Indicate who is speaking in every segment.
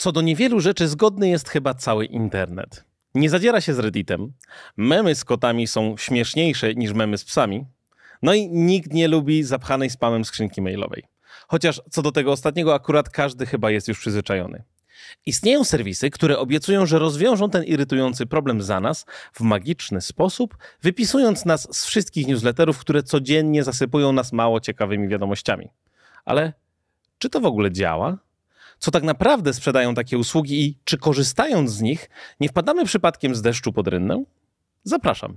Speaker 1: Co do niewielu rzeczy zgodny jest chyba cały internet. Nie zadziera się z Redditem, memy z kotami są śmieszniejsze niż memy z psami, no i nikt nie lubi zapchanej spamem skrzynki mailowej. Chociaż co do tego ostatniego akurat każdy chyba jest już przyzwyczajony. Istnieją serwisy, które obiecują, że rozwiążą ten irytujący problem za nas w magiczny sposób, wypisując nas z wszystkich newsletterów, które codziennie zasypują nas mało ciekawymi wiadomościami. Ale czy to w ogóle działa? Co tak naprawdę sprzedają takie usługi i czy korzystając z nich nie wpadamy przypadkiem z deszczu pod rynnę? Zapraszam.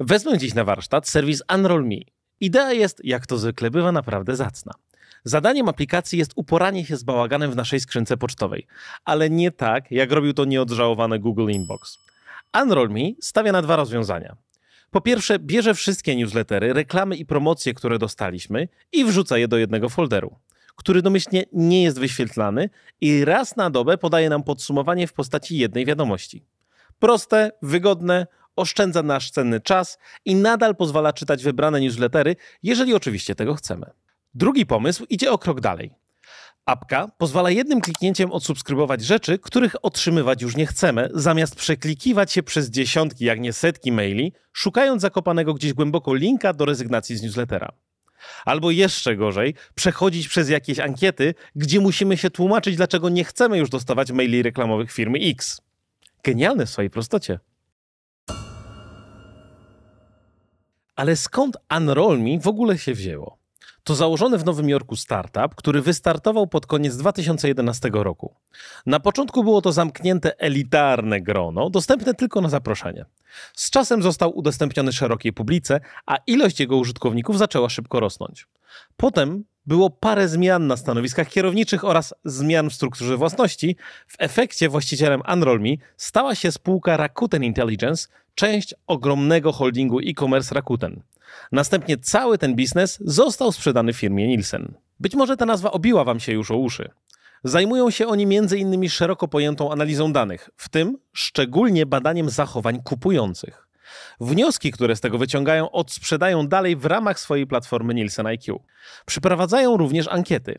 Speaker 1: Wezmę dziś na warsztat serwis Unroll Me. Idea jest, jak to zwykle bywa, naprawdę zacna. Zadaniem aplikacji jest uporanie się z bałaganem w naszej skrzynce pocztowej, ale nie tak, jak robił to nieodżałowane Google Inbox. Unroll Me stawia na dwa rozwiązania. Po pierwsze, bierze wszystkie newslettery, reklamy i promocje, które dostaliśmy i wrzuca je do jednego folderu, który domyślnie nie jest wyświetlany i raz na dobę podaje nam podsumowanie w postaci jednej wiadomości. Proste, wygodne, oszczędza nasz cenny czas i nadal pozwala czytać wybrane newslettery, jeżeli oczywiście tego chcemy. Drugi pomysł idzie o krok dalej. Apka pozwala jednym kliknięciem odsubskrybować rzeczy, których otrzymywać już nie chcemy, zamiast przeklikiwać się przez dziesiątki, jak nie setki maili, szukając zakopanego gdzieś głęboko linka do rezygnacji z newslettera. Albo jeszcze gorzej, przechodzić przez jakieś ankiety, gdzie musimy się tłumaczyć, dlaczego nie chcemy już dostawać maili reklamowych firmy X. Genialne w swojej prostocie. Ale skąd Unroll Me w ogóle się wzięło? To założony w Nowym Jorku startup, który wystartował pod koniec 2011 roku. Na początku było to zamknięte elitarne grono, dostępne tylko na zaproszenie. Z czasem został udostępniony szerokiej publice, a ilość jego użytkowników zaczęła szybko rosnąć. Potem było parę zmian na stanowiskach kierowniczych oraz zmian w strukturze własności. W efekcie właścicielem Unroll Me stała się spółka Rakuten Intelligence, część ogromnego holdingu e-commerce Rakuten. Następnie cały ten biznes został sprzedany firmie Nielsen. Być może ta nazwa obiła wam się już o uszy. Zajmują się oni m.in. szeroko pojętą analizą danych, w tym szczególnie badaniem zachowań kupujących. Wnioski, które z tego wyciągają, odsprzedają dalej w ramach swojej platformy Nielsen IQ. Przyprowadzają również ankiety.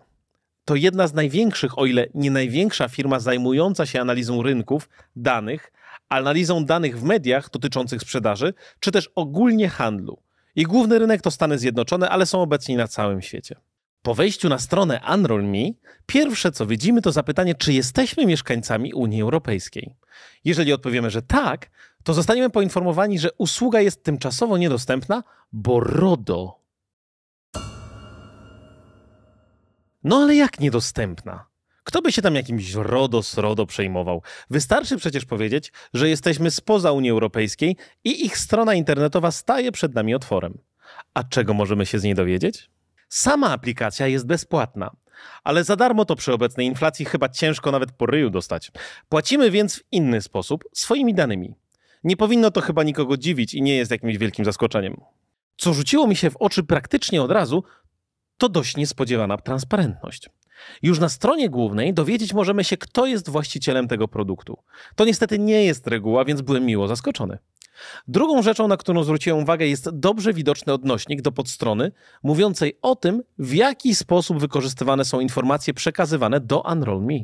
Speaker 1: To jedna z największych, o ile nie największa firma zajmująca się analizą rynków, danych, analizą danych w mediach dotyczących sprzedaży, czy też ogólnie handlu. Ich główny rynek to Stany Zjednoczone, ale są obecni na całym świecie. Po wejściu na stronę Unroll Me, pierwsze co widzimy to zapytanie, czy jesteśmy mieszkańcami Unii Europejskiej. Jeżeli odpowiemy, że tak, to zostaniemy poinformowani, że usługa jest tymczasowo niedostępna, bo RODO. No ale jak niedostępna? Kto by się tam jakimś RODO z RODO przejmował? Wystarczy przecież powiedzieć, że jesteśmy spoza Unii Europejskiej i ich strona internetowa staje przed nami otworem. A czego możemy się z niej dowiedzieć? Sama aplikacja jest bezpłatna, ale za darmo to przy obecnej inflacji chyba ciężko nawet po ryju dostać. Płacimy więc w inny sposób, swoimi danymi. Nie powinno to chyba nikogo dziwić i nie jest jakimś wielkim zaskoczeniem. Co rzuciło mi się w oczy praktycznie od razu, to dość niespodziewana transparentność. Już na stronie głównej dowiedzieć możemy się, kto jest właścicielem tego produktu. To niestety nie jest reguła, więc byłem miło zaskoczony. Drugą rzeczą, na którą zwróciłem uwagę, jest dobrze widoczny odnośnik do podstrony, mówiącej o tym, w jaki sposób wykorzystywane są informacje przekazywane do Unroll Me.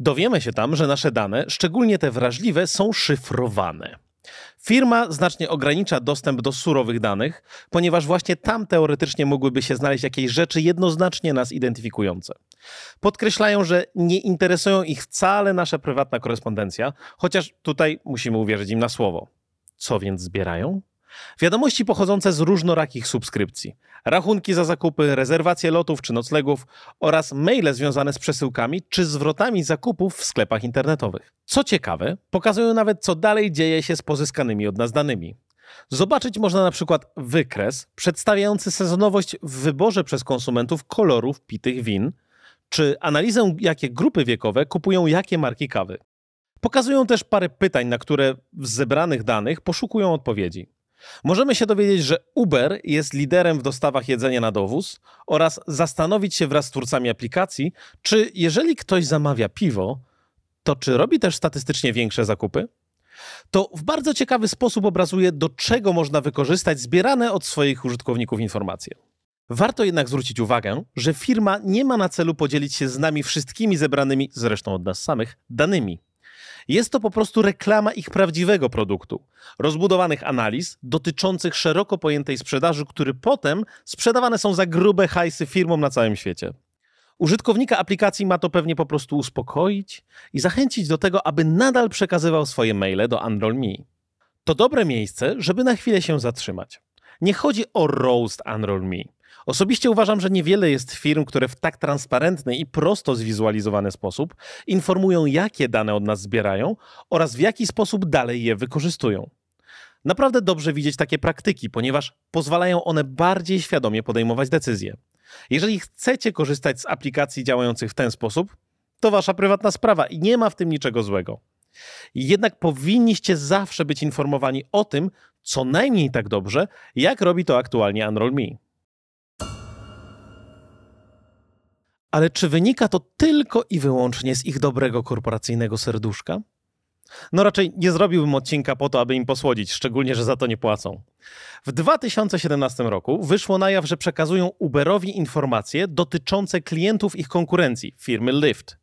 Speaker 1: Dowiemy się tam, że nasze dane, szczególnie te wrażliwe, są szyfrowane. Firma znacznie ogranicza dostęp do surowych danych, ponieważ właśnie tam teoretycznie mogłyby się znaleźć jakieś rzeczy jednoznacznie nas identyfikujące. Podkreślają, że nie interesują ich wcale nasza prywatna korespondencja, chociaż tutaj musimy uwierzyć im na słowo. Co więc zbierają? Wiadomości pochodzące z różnorakich subskrypcji, rachunki za zakupy, rezerwacje lotów czy noclegów oraz maile związane z przesyłkami czy zwrotami zakupów w sklepach internetowych. Co ciekawe, pokazują nawet co dalej dzieje się z pozyskanymi od nas danymi. Zobaczyć można na przykład wykres przedstawiający sezonowość w wyborze przez konsumentów kolorów pitych win, czy analizę, jakie grupy wiekowe kupują jakie marki kawy. Pokazują też parę pytań, na które w zebranych danych poszukują odpowiedzi. Możemy się dowiedzieć, że Uber jest liderem w dostawach jedzenia na dowóz oraz zastanowić się wraz z twórcami aplikacji, czy jeżeli ktoś zamawia piwo, to czy robi też statystycznie większe zakupy? To w bardzo ciekawy sposób obrazuje, do czego można wykorzystać zbierane od swoich użytkowników informacje. Warto jednak zwrócić uwagę, że firma nie ma na celu podzielić się z nami wszystkimi zebranymi, zresztą od nas samych, danymi. Jest to po prostu reklama ich prawdziwego produktu, rozbudowanych analiz dotyczących szeroko pojętej sprzedaży, które potem sprzedawane są za grube hajsy firmom na całym świecie. Użytkownika aplikacji ma to pewnie po prostu uspokoić i zachęcić do tego, aby nadal przekazywał swoje maile do Unroll.me. To dobre miejsce, żeby na chwilę się zatrzymać. Nie chodzi o roast Unroll.me. Osobiście uważam, że niewiele jest firm, które w tak transparentny i prosto zwizualizowany sposób informują, jakie dane od nas zbierają oraz w jaki sposób dalej je wykorzystują. Naprawdę dobrze widzieć takie praktyki, ponieważ pozwalają one bardziej świadomie podejmować decyzje. Jeżeli chcecie korzystać z aplikacji działających w ten sposób, to wasza prywatna sprawa i nie ma w tym niczego złego. Jednak powinniście zawsze być informowani o tym, co najmniej tak dobrze, jak robi to aktualnie Unroll.me. Ale czy wynika to tylko i wyłącznie z ich dobrego korporacyjnego serduszka? No raczej nie zrobiłbym odcinka po to, aby im posłodzić, szczególnie, że za to nie płacą. W 2017 roku wyszło na jaw, że przekazują Uberowi informacje dotyczące klientów ich konkurencji, firmy Lyft.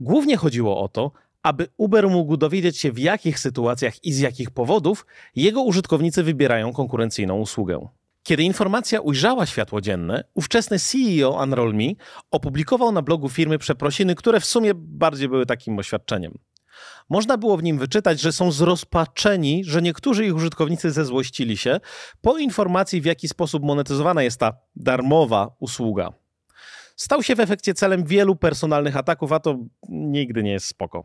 Speaker 1: Głównie chodziło o to, aby Uber mógł dowiedzieć się, w jakich sytuacjach i z jakich powodów jego użytkownicy wybierają konkurencyjną usługę. Kiedy informacja ujrzała światło dzienne, ówczesny CEO Unroll.me opublikował na blogu firmy przeprosiny, które w sumie bardziej były takim oświadczeniem. Można było w nim wyczytać, że są zrozpaczeni, że niektórzy ich użytkownicy zezłościli się po informacji, w jaki sposób monetyzowana jest ta darmowa usługa. Stał się w efekcie celem wielu personalnych ataków, a to nigdy nie jest spoko.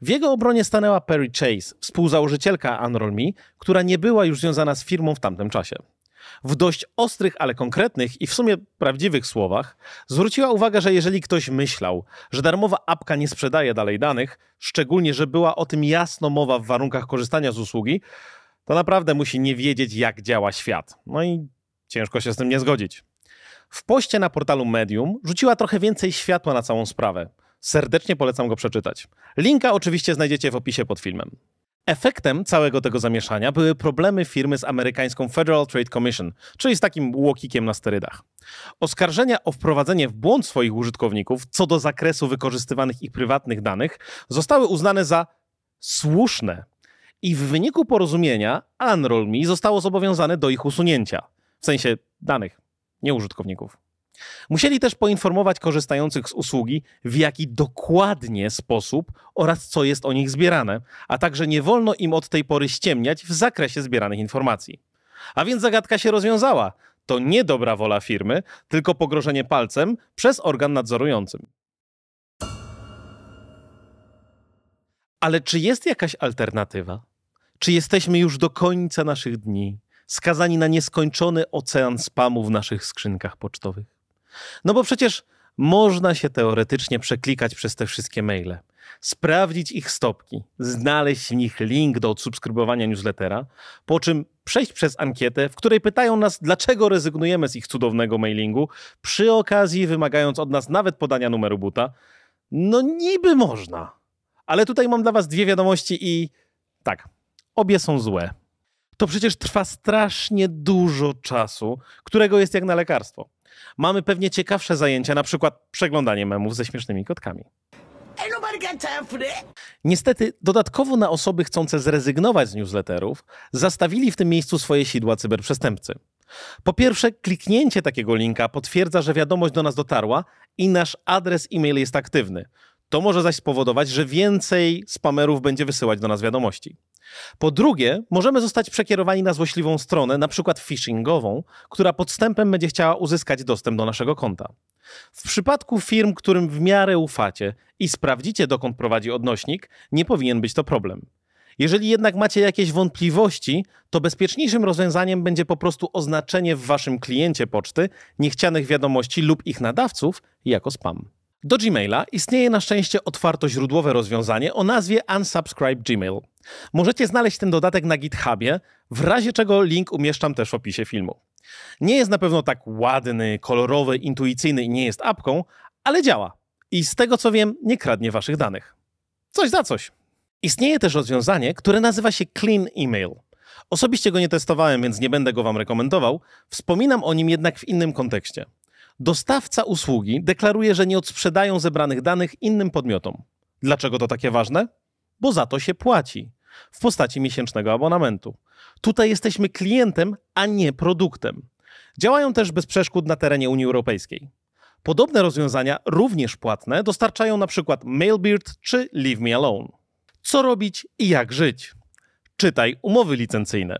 Speaker 1: W jego obronie stanęła Perry Chase, współzałożycielka Unroll.me, która nie była już związana z firmą w tamtym czasie w dość ostrych, ale konkretnych i w sumie prawdziwych słowach zwróciła uwagę, że jeżeli ktoś myślał, że darmowa apka nie sprzedaje dalej danych, szczególnie, że była o tym jasno mowa w warunkach korzystania z usługi, to naprawdę musi nie wiedzieć, jak działa świat. No i ciężko się z tym nie zgodzić. W poście na portalu Medium rzuciła trochę więcej światła na całą sprawę. Serdecznie polecam go przeczytać. Linka oczywiście znajdziecie w opisie pod filmem. Efektem całego tego zamieszania były problemy firmy z amerykańską Federal Trade Commission, czyli z takim łokikiem na sterydach. Oskarżenia o wprowadzenie w błąd swoich użytkowników co do zakresu wykorzystywanych ich prywatnych danych zostały uznane za słuszne i w wyniku porozumienia Unroll.me zostało zobowiązane do ich usunięcia. W sensie danych, nie użytkowników. Musieli też poinformować korzystających z usługi, w jaki dokładnie sposób oraz co jest o nich zbierane, a także nie wolno im od tej pory ściemniać w zakresie zbieranych informacji. A więc zagadka się rozwiązała. To nie dobra wola firmy, tylko pogrożenie palcem przez organ nadzorujący. Ale czy jest jakaś alternatywa? Czy jesteśmy już do końca naszych dni, skazani na nieskończony ocean spamu w naszych skrzynkach pocztowych? No bo przecież można się teoretycznie przeklikać przez te wszystkie maile, sprawdzić ich stopki, znaleźć w nich link do odsubskrybowania newslettera, po czym przejść przez ankietę, w której pytają nas, dlaczego rezygnujemy z ich cudownego mailingu, przy okazji wymagając od nas nawet podania numeru buta. No niby można. Ale tutaj mam dla was dwie wiadomości i tak, obie są złe. To przecież trwa strasznie dużo czasu, którego jest jak na lekarstwo mamy pewnie ciekawsze zajęcia, na przykład przeglądanie memów ze śmiesznymi kotkami. Niestety, dodatkowo na osoby chcące zrezygnować z newsletterów, zastawili w tym miejscu swoje sidła cyberprzestępcy. Po pierwsze, kliknięcie takiego linka potwierdza, że wiadomość do nas dotarła i nasz adres e-mail jest aktywny. To może zaś spowodować, że więcej spamerów będzie wysyłać do nas wiadomości. Po drugie, możemy zostać przekierowani na złośliwą stronę, na przykład phishingową, która podstępem będzie chciała uzyskać dostęp do naszego konta. W przypadku firm, którym w miarę ufacie i sprawdzicie, dokąd prowadzi odnośnik, nie powinien być to problem. Jeżeli jednak macie jakieś wątpliwości, to bezpieczniejszym rozwiązaniem będzie po prostu oznaczenie w waszym kliencie poczty niechcianych wiadomości lub ich nadawców jako spam. Do Gmaila istnieje na szczęście otwarto źródłowe rozwiązanie o nazwie Unsubscribe Gmail. Możecie znaleźć ten dodatek na GitHubie, w razie czego link umieszczam też w opisie filmu. Nie jest na pewno tak ładny, kolorowy, intuicyjny i nie jest apką, ale działa. I z tego co wiem, nie kradnie waszych danych. Coś za coś. Istnieje też rozwiązanie, które nazywa się Clean Email. Osobiście go nie testowałem, więc nie będę go wam rekomendował. Wspominam o nim jednak w innym kontekście. Dostawca usługi deklaruje, że nie odsprzedają zebranych danych innym podmiotom. Dlaczego to takie ważne? Bo za to się płaci w postaci miesięcznego abonamentu. Tutaj jesteśmy klientem, a nie produktem. Działają też bez przeszkód na terenie Unii Europejskiej. Podobne rozwiązania, również płatne, dostarczają przykład Mailbird czy Leave Me Alone. Co robić i jak żyć? Czytaj umowy licencyjne.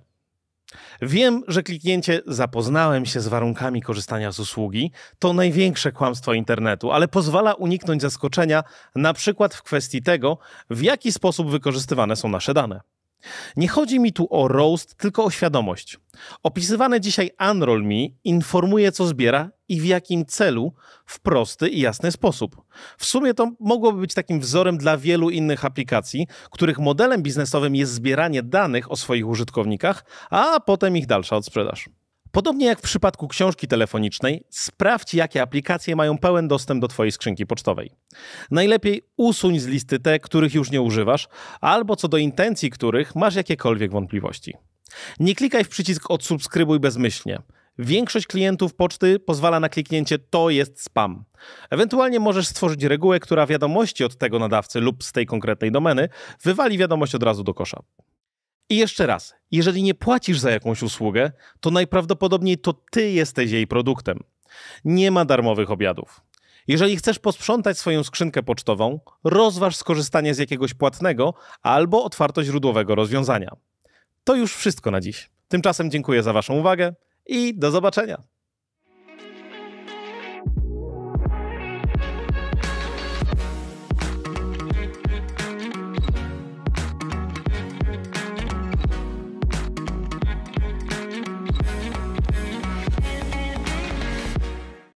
Speaker 1: Wiem, że kliknięcie zapoznałem się z warunkami korzystania z usługi to największe kłamstwo internetu, ale pozwala uniknąć zaskoczenia, na przykład w kwestii tego, w jaki sposób wykorzystywane są nasze dane. Nie chodzi mi tu o roast, tylko o świadomość. Opisywane dzisiaj Unroll Me informuje, co zbiera i w jakim celu w prosty i jasny sposób. W sumie to mogłoby być takim wzorem dla wielu innych aplikacji, których modelem biznesowym jest zbieranie danych o swoich użytkownikach, a potem ich dalsza odsprzedaż. Podobnie jak w przypadku książki telefonicznej, sprawdź, jakie aplikacje mają pełen dostęp do Twojej skrzynki pocztowej. Najlepiej usuń z listy te, których już nie używasz, albo co do intencji których masz jakiekolwiek wątpliwości. Nie klikaj w przycisk odsubskrybuj bezmyślnie. Większość klientów poczty pozwala na kliknięcie to jest spam. Ewentualnie możesz stworzyć regułę, która wiadomości od tego nadawcy lub z tej konkretnej domeny wywali wiadomość od razu do kosza. I jeszcze raz, jeżeli nie płacisz za jakąś usługę, to najprawdopodobniej to ty jesteś jej produktem. Nie ma darmowych obiadów. Jeżeli chcesz posprzątać swoją skrzynkę pocztową, rozważ skorzystanie z jakiegoś płatnego albo otwartoźródłowego rozwiązania. To już wszystko na dziś. Tymczasem dziękuję za Waszą uwagę i do zobaczenia.